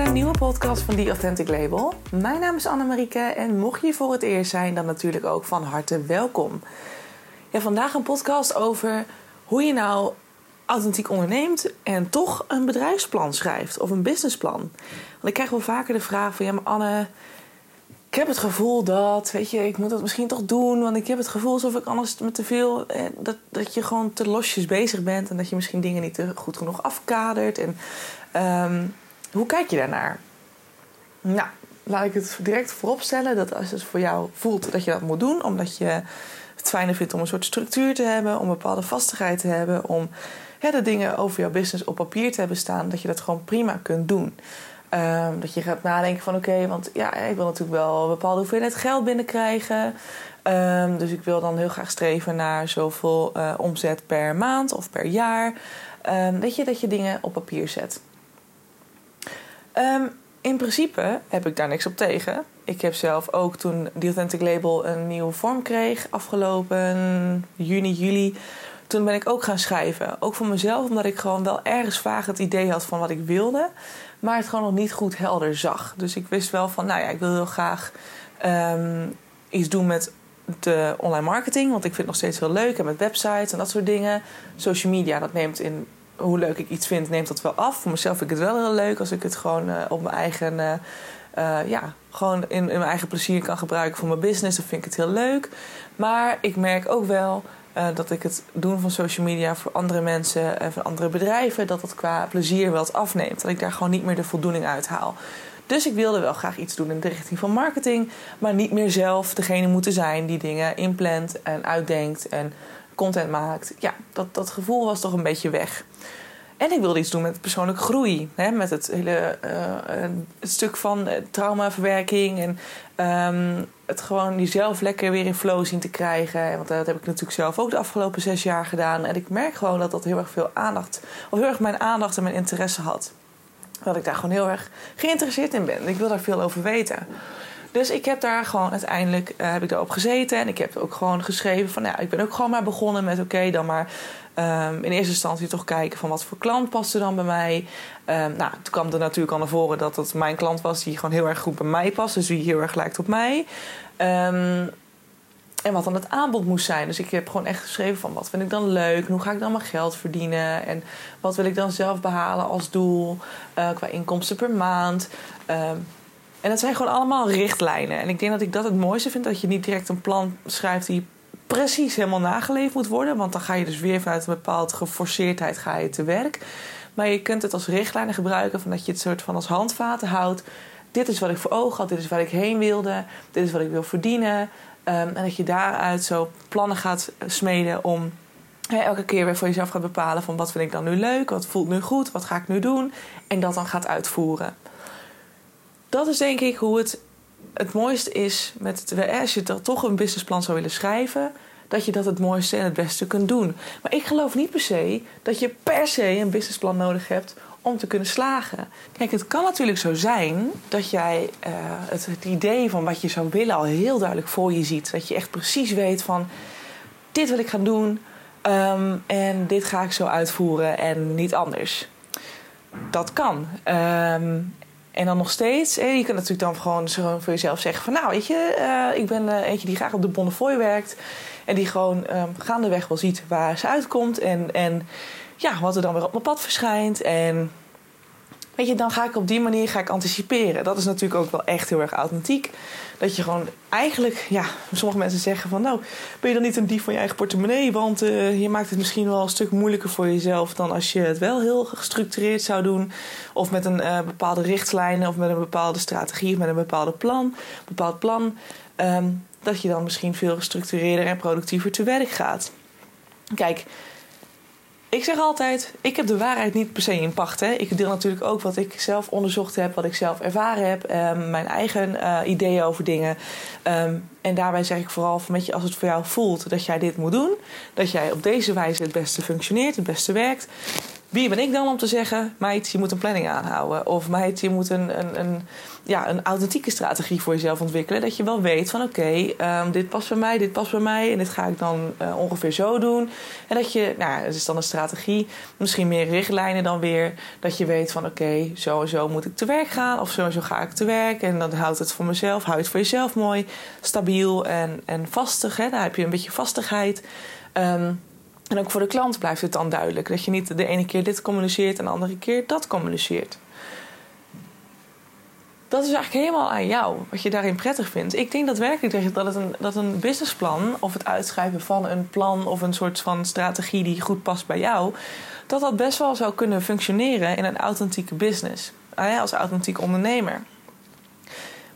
een nieuwe podcast van The Authentic Label. Mijn naam is Annemarieke en mocht je voor het eerst zijn, dan natuurlijk ook van harte welkom. Ja, vandaag een podcast over hoe je nou authentiek onderneemt en toch een bedrijfsplan schrijft of een businessplan. Want ik krijg wel vaker de vraag van ja, maar Anne, ik heb het gevoel dat, weet je, ik moet dat misschien toch doen, want ik heb het gevoel alsof ik anders met te veel, eh, dat, dat je gewoon te losjes bezig bent en dat je misschien dingen niet goed genoeg afkadert. En um, hoe kijk je daarnaar? Nou, laat ik het direct vooropstellen dat als het voor jou voelt dat je dat moet doen, omdat je het fijner vindt om een soort structuur te hebben, om bepaalde vastigheid te hebben, om hè, de dingen over jouw business op papier te hebben staan, dat je dat gewoon prima kunt doen. Um, dat je gaat nadenken van oké, want ja, ik wil natuurlijk wel een bepaalde hoeveelheid geld binnenkrijgen. Um, dus ik wil dan heel graag streven naar zoveel uh, omzet per maand of per jaar. Um, weet je, dat je dingen op papier zet. Um, in principe heb ik daar niks op tegen. Ik heb zelf ook toen The Authentic Label een nieuwe vorm kreeg, afgelopen juni, juli. Toen ben ik ook gaan schrijven. Ook voor mezelf, omdat ik gewoon wel ergens vaag het idee had van wat ik wilde. Maar het gewoon nog niet goed helder zag. Dus ik wist wel van, nou ja, ik wil heel graag um, iets doen met de online marketing. Want ik vind het nog steeds heel leuk. En met websites en dat soort dingen. Social media, dat neemt in hoe leuk ik iets vind, neemt dat wel af. Voor mezelf vind ik het wel heel leuk als ik het gewoon uh, op mijn eigen, uh, uh, ja, gewoon in, in, mijn eigen plezier kan gebruiken voor mijn business. Dan vind ik het heel leuk. Maar ik merk ook wel dat ik het doen van social media voor andere mensen en van andere bedrijven, dat dat qua plezier wel afneemt. Dat ik daar gewoon niet meer de voldoening uit haal. Dus ik wilde wel graag iets doen in de richting van marketing, maar niet meer zelf degene moeten zijn die dingen inplant en uitdenkt en content maakt. Ja, dat, dat gevoel was toch een beetje weg. En ik wilde iets doen met persoonlijke groei. Hè, met het hele het stuk van traumaverwerking. En um, het gewoon jezelf lekker weer in flow zien te krijgen. Want dat heb ik natuurlijk zelf ook de afgelopen zes jaar gedaan. En ik merk gewoon dat dat heel erg veel aandacht, of heel erg mijn aandacht en mijn interesse had. Dat ik daar gewoon heel erg geïnteresseerd in ben. Ik wil daar veel over weten. Dus ik heb daar gewoon uiteindelijk uh, heb ik daarop gezeten. En ik heb ook gewoon geschreven van nou, ik ben ook gewoon maar begonnen met oké, dan maar um, in eerste instantie toch kijken van wat voor klant past er dan bij mij. Um, nou, toen kwam er natuurlijk al naar voren dat het mijn klant was die gewoon heel erg goed bij mij past. Dus die heel erg lijkt op mij. Um, en wat dan het aanbod moest zijn. Dus ik heb gewoon echt geschreven van wat vind ik dan leuk? Hoe ga ik dan mijn geld verdienen? En wat wil ik dan zelf behalen als doel uh, qua inkomsten per maand? En dat zijn gewoon allemaal richtlijnen. En ik denk dat ik dat het mooiste vind. Dat je niet direct een plan schrijft die precies helemaal nageleefd moet worden. Want dan ga je dus weer vanuit een bepaalde geforceerdheid ga je te werk. Maar je kunt het als richtlijnen gebruiken. Van dat je het soort van als handvaten houdt. Dit is wat ik voor ogen had. Dit is waar ik heen wilde. Dit is wat ik wil verdienen. Um, en dat je daaruit zo plannen gaat smeden om elke keer weer voor jezelf gaat bepalen van wat vind ik dan nu leuk, wat voelt nu goed, wat ga ik nu doen en dat dan gaat uitvoeren dat is denk ik hoe het het mooiste is met het, als je toch een businessplan zou willen schrijven, dat je dat het mooiste en het beste kunt doen. Maar ik geloof niet per se dat je per se een businessplan nodig hebt om te kunnen slagen. Kijk, het kan natuurlijk zo zijn dat jij uh, het, idee van wat je zou willen al heel duidelijk voor je ziet. Dat je echt precies weet van dit wil ik gaan doen um, en dit ga ik zo uitvoeren en niet anders. Dat kan. Um, en dan nog steeds, je kunt natuurlijk dan gewoon voor jezelf zeggen van... nou, weet je, uh, ik ben uh, eentje die graag op de Bonnefoy werkt... en die gewoon um, gaandeweg wel ziet waar ze uitkomt... En, en ja, wat er dan weer op mijn pad verschijnt. En weet je, dan ga ik op die manier ga ik anticiperen. Dat is natuurlijk ook wel echt heel erg authentiek. Dat je gewoon eigenlijk, ja, sommige mensen zeggen van... nou, ben je dan niet een dief van je eigen portemonnee? Want uh, je maakt het misschien wel een stuk moeilijker voor jezelf... dan als je het wel heel gestructureerd zou doen. Of met een uh, bepaalde richtlijn of met een bepaalde strategie... of met een bepaalde plan, bepaald plan... Um, dat je dan misschien veel gestructureerder en productiever te werk gaat. Kijk, ik zeg altijd, ik heb de waarheid niet per se in pacht. Hè. Ik deel natuurlijk ook wat ik zelf onderzocht heb, wat ik zelf ervaren heb, um, mijn eigen uh, ideeën over dingen. Um, en daarbij zeg ik vooral van, weet je, als het voor jou voelt dat jij dit moet doen, dat jij op deze wijze het beste functioneert, het beste werkt, wie ben ik dan om te zeggen, meid, je moet een planning aanhouden. Of meid, je moet een, een, ja, een authentieke strategie voor jezelf ontwikkelen. Dat je wel weet van oké, ehm, dit past bij mij, dit past bij mij. En dit ga ik dan uh, ongeveer zo doen. En dat je, nou, het is dan een strategie. Misschien meer richtlijnen dan weer. Dat je weet van oké, okay, zo en zo moet ik te werk gaan. Of zo en zo ga ik te werk. En dan houdt het voor mezelf, houdt het voor jezelf mooi. Stabiel en, en vastig. Hè? Daar heb je een beetje vastigheid. Um, en ook voor de klant blijft het dan duidelijk. Dat je niet de ene keer dit communiceert en de andere keer dat communiceert. Dat is eigenlijk helemaal aan jou, wat je daarin prettig vindt. Ik denk dat werkelijk dat, een, dat een businessplan of het uitschrijven van een plan of een soort van strategie die goed past bij jou, dat dat best wel zou kunnen functioneren in een authentieke business. Als authentiek ondernemer.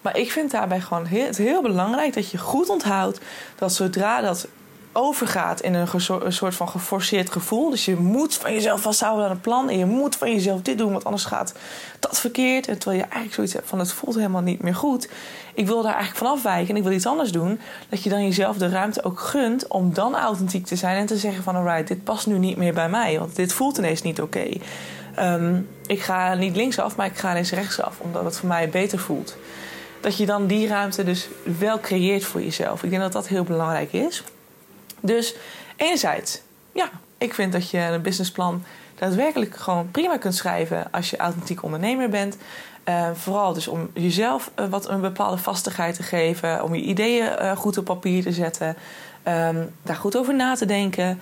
Maar ik vind daarbij gewoon heel, het heel belangrijk dat je goed onthoudt dat zodra dat overgaat in een, soort van geforceerd gevoel. Dus je moet van jezelf vasthouden aan een plan. En je moet van jezelf dit doen, want anders gaat dat verkeerd. En terwijl je eigenlijk zoiets hebt van het voelt helemaal niet meer goed. Ik wil daar eigenlijk van afwijken en ik wil iets anders doen. Dat je dan jezelf de ruimte ook gunt om dan authentiek te zijn. En te zeggen van alright, dit past nu niet meer bij mij. Want dit voelt ineens niet oké. Ehm, ik ga niet linksaf, maar ik ga ineens rechtsaf. Omdat het voor mij beter voelt. Dat je dan die ruimte dus wel creëert voor jezelf. Ik denk dat dat heel belangrijk is. Dus enerzijds, ja, ik vind dat je een businessplan daadwerkelijk gewoon prima kunt schrijven als je authentiek ondernemer bent. Uh, vooral dus om jezelf uh, wat een bepaalde vastigheid te geven, om je ideeën uh, goed op papier te zetten, um, daar goed over na te denken.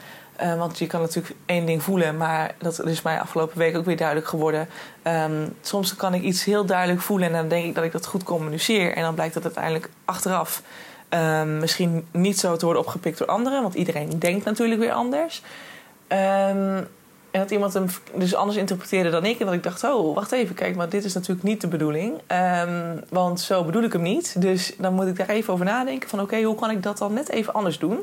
want je kan natuurlijk één ding voelen, maar dat is mij afgelopen week ook weer duidelijk geworden. Um, soms kan ik iets heel duidelijk voelen en dan denk ik dat ik dat goed communiceer. En dan blijkt dat uiteindelijk achteraf Um, misschien niet zo te worden opgepikt door anderen, want iedereen denkt natuurlijk weer anders. Um, en dat iemand hem dus anders interpreteerde dan ik. En dat ik dacht, oh, wacht even, kijk, maar dit is natuurlijk niet de bedoeling. Um, want zo bedoel ik hem niet. Dus dan moet ik daar even over nadenken van... oké, hoe kan ik dat dan net even anders doen?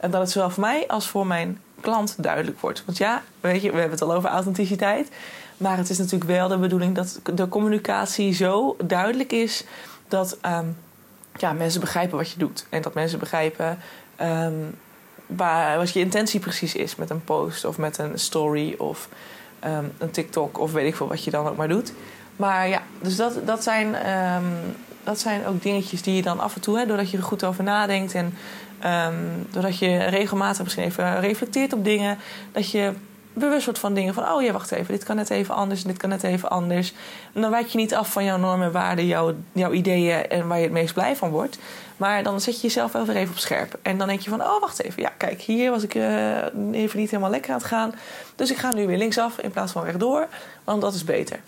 En dat het zowel voor mij als voor mijn klant duidelijk wordt. Want ja, weet je, we hebben het al over authenticiteit. Maar het is natuurlijk wel de bedoeling dat de communicatie zo duidelijk is... dat ja, mensen begrijpen wat je doet. En dat mensen begrijpen um, waar, wat je intentie precies is met een post of met een story of um, een TikTok of weet ik veel wat je dan ook maar doet. Maar ja, dus dat, dat, zijn, um, dat zijn ook dingetjes die je dan af en toe, hè, doordat je er goed over nadenkt en doordat je regelmatig misschien even reflecteert op dingen, dat je bewust wordt van dingen van... oh ja, wacht even, dit kan net even anders en dit kan net even anders. En dan wijk je niet af van jouw normen en waarden, jouw, jouw ideeën... en waar je het meest blij van wordt. Maar dan zet je jezelf wel weer even op scherp. En dan denk je van, oh, wacht even. Ja, kijk, hier was ik uh, even niet helemaal lekker aan het gaan. Dus ik ga nu weer linksaf in plaats van rechtdoor. Want dat is beter.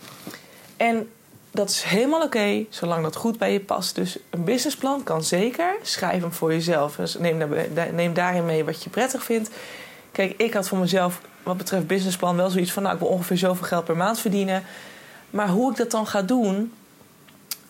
En dat is helemaal oké, zolang dat goed bij je past. Dus een businessplan kan zeker. Schrijf hem voor jezelf. Dus neem, neem daarin mee wat je prettig vindt. Kijk, ik had voor mezelf wat betreft businessplan wel zoiets van... nou, ik wil ongeveer zoveel geld per maand verdienen. Maar hoe ik dat dan ga doen...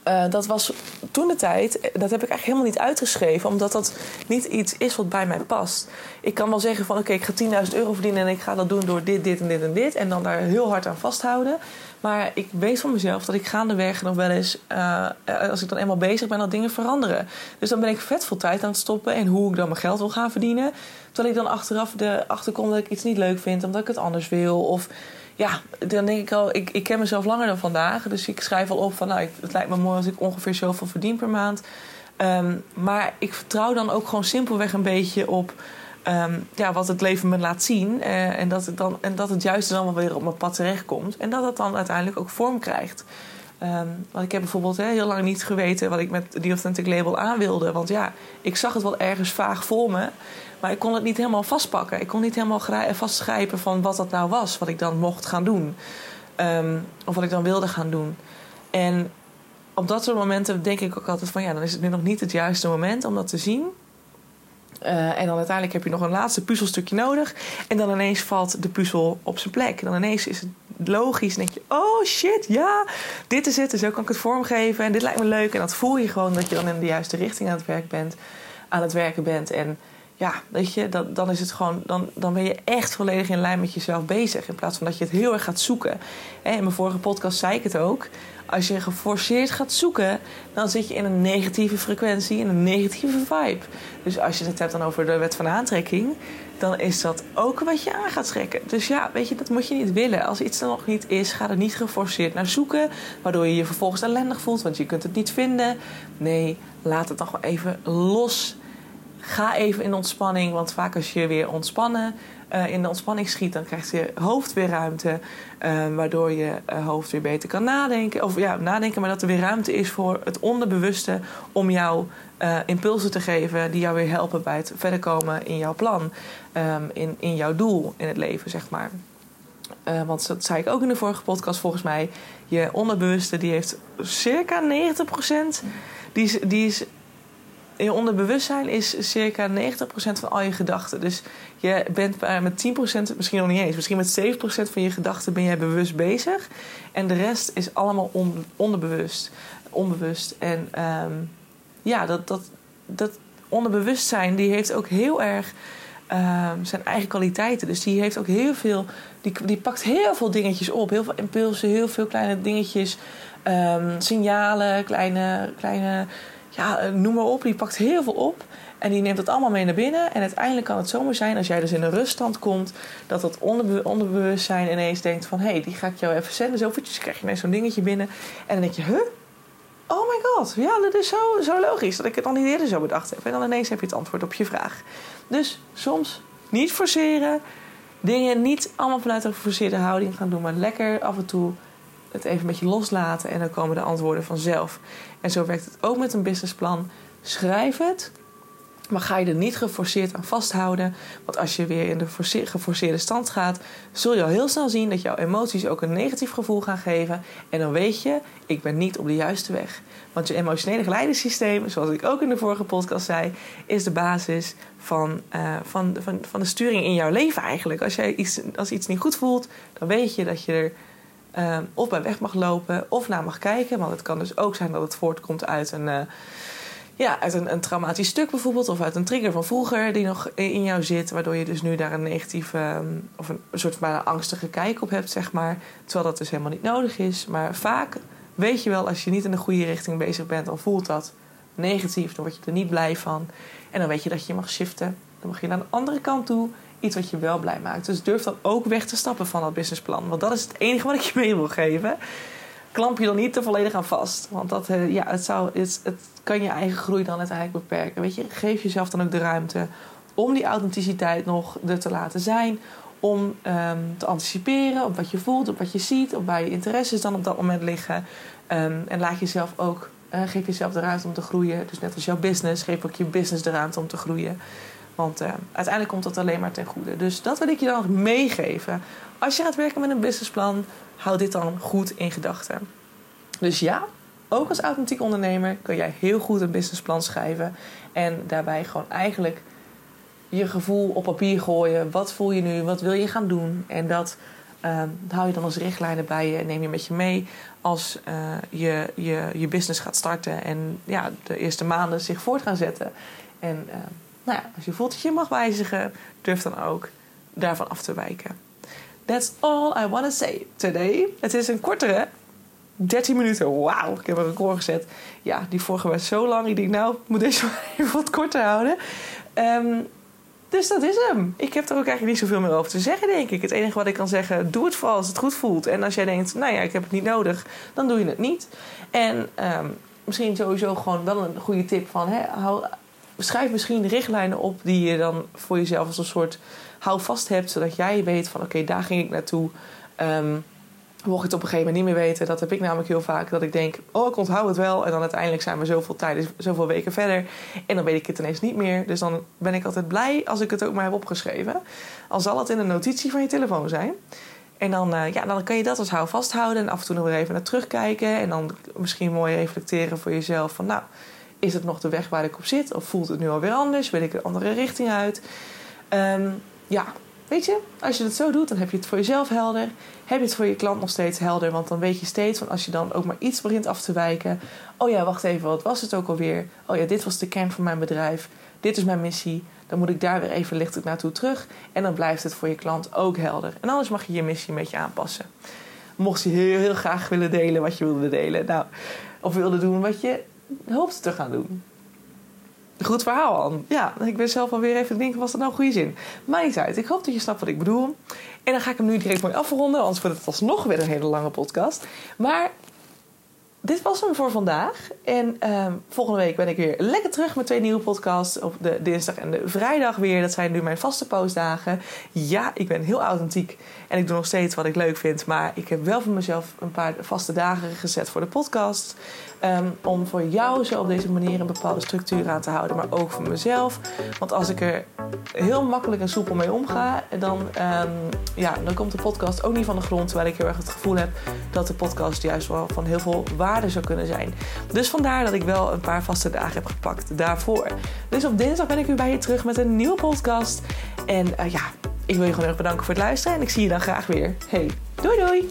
Uh, dat was toen de tijd, dat heb ik eigenlijk helemaal niet uitgeschreven, omdat dat niet iets is wat bij mij past. Ik kan wel zeggen van oké, ik ga 10.000 euro verdienen en ik ga dat doen door dit, dit en dit en dit. En dan daar heel hard aan vasthouden. Maar ik weet van mezelf dat ik gaandeweg nog wel eens, uh, als ik dan eenmaal bezig ben, dat dingen veranderen. Dus dan ben ik vet veel tijd aan het stoppen en hoe ik dan mijn geld wil gaan verdienen. Terwijl ik dan achteraf de achterkom dat ik iets niet leuk vind, omdat ik het anders wil. Of ja, dan denk ik al, ik, ik ken mezelf langer dan vandaag. Dus ik schrijf al op van, nou, het lijkt me mooi als ik ongeveer zoveel verdien per maand. Um, maar ik vertrouw dan ook gewoon simpelweg een beetje op um, ja, wat het leven me laat zien. Uh, en, dat het dan, en dat het juiste dan wel weer op mijn pad terechtkomt. En dat het dan uiteindelijk ook vorm krijgt. Um, want ik heb bijvoorbeeld heel lang niet geweten wat ik met die Authentic Label aan wilde. Want ja, ik zag het wel ergens vaag voor me. Maar ik kon het niet helemaal vastpakken. Ik kon niet helemaal vastgrijpen van wat dat nou was. Wat ik dan mocht gaan doen. Um, of wat ik dan wilde gaan doen. En op dat soort momenten denk ik ook altijd van... ja, dan is het nu nog niet het juiste moment om dat te zien. Uh, en dan uiteindelijk heb je nog een laatste puzzelstukje nodig. En dan ineens valt de puzzel op zijn plek. Dan ineens is het logisch. En denk je, oh shit, ja, dit is het. En zo kan ik het vormgeven. En dit lijkt me leuk. En dat voel je gewoon dat je dan in de juiste richting aan het werk bent. Aan het werken bent. En ja, weet je, dan, dan is het gewoon, dan, dan ben je echt volledig in lijn met jezelf bezig. In plaats van dat je het heel erg gaat zoeken. In mijn vorige podcast zei ik het ook. Als je geforceerd gaat zoeken, dan zit je in een negatieve frequentie, in een negatieve vibe. Dus als je het hebt dan over de wet van aantrekking, dan is dat ook wat je aan gaat trekken. Dus ja, weet je, dat moet je niet willen. Als iets er nog niet is, ga er niet geforceerd naar zoeken, waardoor je je vervolgens ellendig voelt, want je kunt het niet vinden. Nee, laat het nog wel even los. Ga even in ontspanning, want vaak als je weer ontspannen uh, in de ontspanning schiet, dan krijgt je hoofd weer ruimte. Uh, waardoor je uh, hoofd weer beter kan nadenken. Of ja, nadenken, maar dat er weer ruimte is voor het onderbewuste om jou impulsen te geven die jou weer helpen bij het verder komen in jouw plan. Um, in, in jouw doel in het leven, zeg maar. want dat zei ik ook in de vorige podcast volgens mij. Je onderbewuste die heeft circa 90%. Die is, die is je onderbewustzijn is circa 90% van al je gedachten. Dus je bent met 10%, misschien nog niet eens, misschien met 7% van je gedachten ben jij bewust bezig. En de rest is allemaal onderbewust. Onbewust. En um, ja, dat, dat, dat onderbewustzijn die heeft ook heel erg um, zijn eigen kwaliteiten. Dus die heeft ook heel veel, die, die pakt heel veel dingetjes op. Heel veel impulsen, heel veel kleine dingetjes, um, signalen, kleine, kleine ja, eh, noem maar op. Die pakt heel veel op. En die neemt dat allemaal mee naar binnen. En uiteindelijk kan het zomaar zijn, als jij dus in een ruststand komt, dat dat onderbe onderbewustzijn ineens denkt van hé, hey, die ga ik jou even zenden. Zo eventjes krijg je ineens zo'n dingetje binnen. En dan denk je, huh? Oh my god, ja, dat is zo, zo logisch dat ik het al niet eerder zo bedacht heb. En dan ineens heb je het antwoord op je vraag. Dus soms niet forceren. Dingen niet allemaal vanuit een geforceerde houding gaan doen, maar lekker af en toe het even met je loslaten en dan komen de antwoorden vanzelf. En zo werkt het ook met een businessplan. Schrijf het, maar ga je er niet geforceerd aan vasthouden. Want als je weer in de geforceerde stand gaat, zul je al heel snel zien dat jouw emoties ook een negatief gevoel gaan geven. En dan weet je, ik ben niet op de juiste weg. Want je emotionele geleidingssysteem, zoals ik ook in de vorige podcast zei, is de basis van, uh, van, van, van de sturing in jouw leven eigenlijk. Als, jij iets, als iets niet goed voelt, dan weet je dat je er uh, of bij weg mag lopen of naar mag kijken. Want het kan dus ook zijn dat het voortkomt uit een, uh, ja, uit een, een, traumatisch stuk bijvoorbeeld. Of uit een trigger van vroeger die nog in jou zit. Waardoor je dus nu daar een negatieve um, of een, soort van angstige kijk op hebt, zeg maar. Terwijl dat dus helemaal niet nodig is. Maar vaak weet je wel, als je niet in de goede richting bezig bent, dan voelt dat negatief. Dan word je er niet blij van. En dan weet je dat je mag shiften. Dan mag je naar een andere kant toe iets wat je wel blij maakt. Dus durf dan ook weg te stappen van dat businessplan. Want dat is het enige wat ik je mee wil geven. Klamp je dan niet te volledig aan vast. Want dat, eh, ja, het, zou, het, het kan je eigen groei dan uiteindelijk beperken. Weet je, geef jezelf dan ook de ruimte om die authenticiteit nog er te laten zijn. Om um, te anticiperen op wat je voelt, op wat je ziet, op waar je interesses dan op dat moment liggen. Um, en laat jezelf ook, uh, geef jezelf de ruimte om te groeien. Dus net als jouw business, geef ook je business de ruimte om te groeien. Want uh, uiteindelijk komt dat alleen maar ten goede. Dus dat wil ik je dan meegeven. Als je gaat werken met een businessplan, hou dit dan goed in gedachten. Dus ja, ook als authentiek ondernemer kun jij heel goed een businessplan schrijven. En daarbij gewoon eigenlijk je gevoel op papier gooien. Wat voel je nu? Wat wil je gaan doen? En dat uh, hou je dan als richtlijnen bij je en neem je met je mee als uh, je, je je business gaat starten en ja, de eerste maanden zich voort gaan zetten. En nou ja, als je voelt dat je mag wijzigen, durf dan ook daarvan af te wijken. That's all I want to say today. Het is een kortere, 13 minuten. Wauw, ik heb een record gezet. Ja, die vorige was zo lang. Ik denk, nou, ik moet deze even wat korter houden. Um, dus dat is hem. Ik heb er ook eigenlijk niet zoveel meer over te zeggen, denk ik. Het enige wat ik kan zeggen, doe het vooral als het goed voelt. En als jij denkt, nou ja, ik heb het niet nodig, dan doe je het niet. En um, misschien sowieso gewoon wel een goede tip van, hè, hou, schrijf misschien richtlijnen op die je dan voor jezelf als een soort houvast hebt, zodat jij weet van oké, daar ging ik naartoe. Um, mocht ik het op een gegeven moment niet meer weten, dat heb ik namelijk heel vaak, dat ik denk, oh ik onthoud het wel. En dan uiteindelijk zijn we zoveel tijd, zoveel weken verder. En dan weet ik het ineens niet meer. Dus dan ben ik altijd blij als ik het ook maar heb opgeschreven. Al zal het in een notitie van je telefoon zijn. En dan, uh, ja, dan kan je dat als houvast houden en af en toe nog weer even naar terugkijken. En dan misschien mooi reflecteren voor jezelf van nou is het nog de weg waar ik op zit? Of voelt het nu alweer anders? Wil ik een andere richting uit? Um, ja, weet je, als je het zo doet, dan heb je het voor jezelf helder. Heb je het voor je klant nog steeds helder? Want dan weet je steeds van als je dan ook maar iets begint af te wijken. Oh ja, wacht even, wat was het ook alweer? Oh ja, dit was de kern van mijn bedrijf. Dit is mijn missie. Dan moet ik daar weer even lichtelijk naartoe terug. En dan blijft het voor je klant ook helder. En anders mag je je missie een beetje aanpassen. Mocht je heel, heel graag willen delen wat je wilde delen. Nou, of wilde doen wat je hoopt te gaan doen. Goed verhaal, An. Ja, ik ben zelf alweer even denken, was dat nou een goede zin? Maar niet uit. Ik hoop dat je snapt wat ik bedoel. En dan ga ik hem nu direct mooi afronden, anders wordt het alsnog weer een hele lange podcast. Maar dit was hem voor vandaag. En ehm, volgende week ben ik weer lekker terug met twee nieuwe podcasts. Op de dinsdag en de vrijdag weer. Dat zijn nu mijn vaste postdagen. Ja, ik ben heel authentiek. En ik doe nog steeds wat ik leuk vind. Maar ik heb wel voor mezelf een paar vaste dagen gezet voor de podcast. Ehm, om voor jou zo op deze manier een bepaalde structuur aan te houden. Maar ook voor mezelf. Want als ik er heel makkelijk en soepel mee omga, dan, um, ja, dan komt de podcast ook niet van de grond. Terwijl ik heel erg het gevoel heb dat de podcast juist wel van heel veel waarde zou kunnen zijn. Dus vandaar dat ik wel een paar vaste dagen heb gepakt daarvoor. Dus op dinsdag ben ik weer bij je terug met een nieuwe podcast. En uh, ja, ik wil je gewoon erg bedanken voor het luisteren. En ik zie je dan graag weer. Hey, doei doei!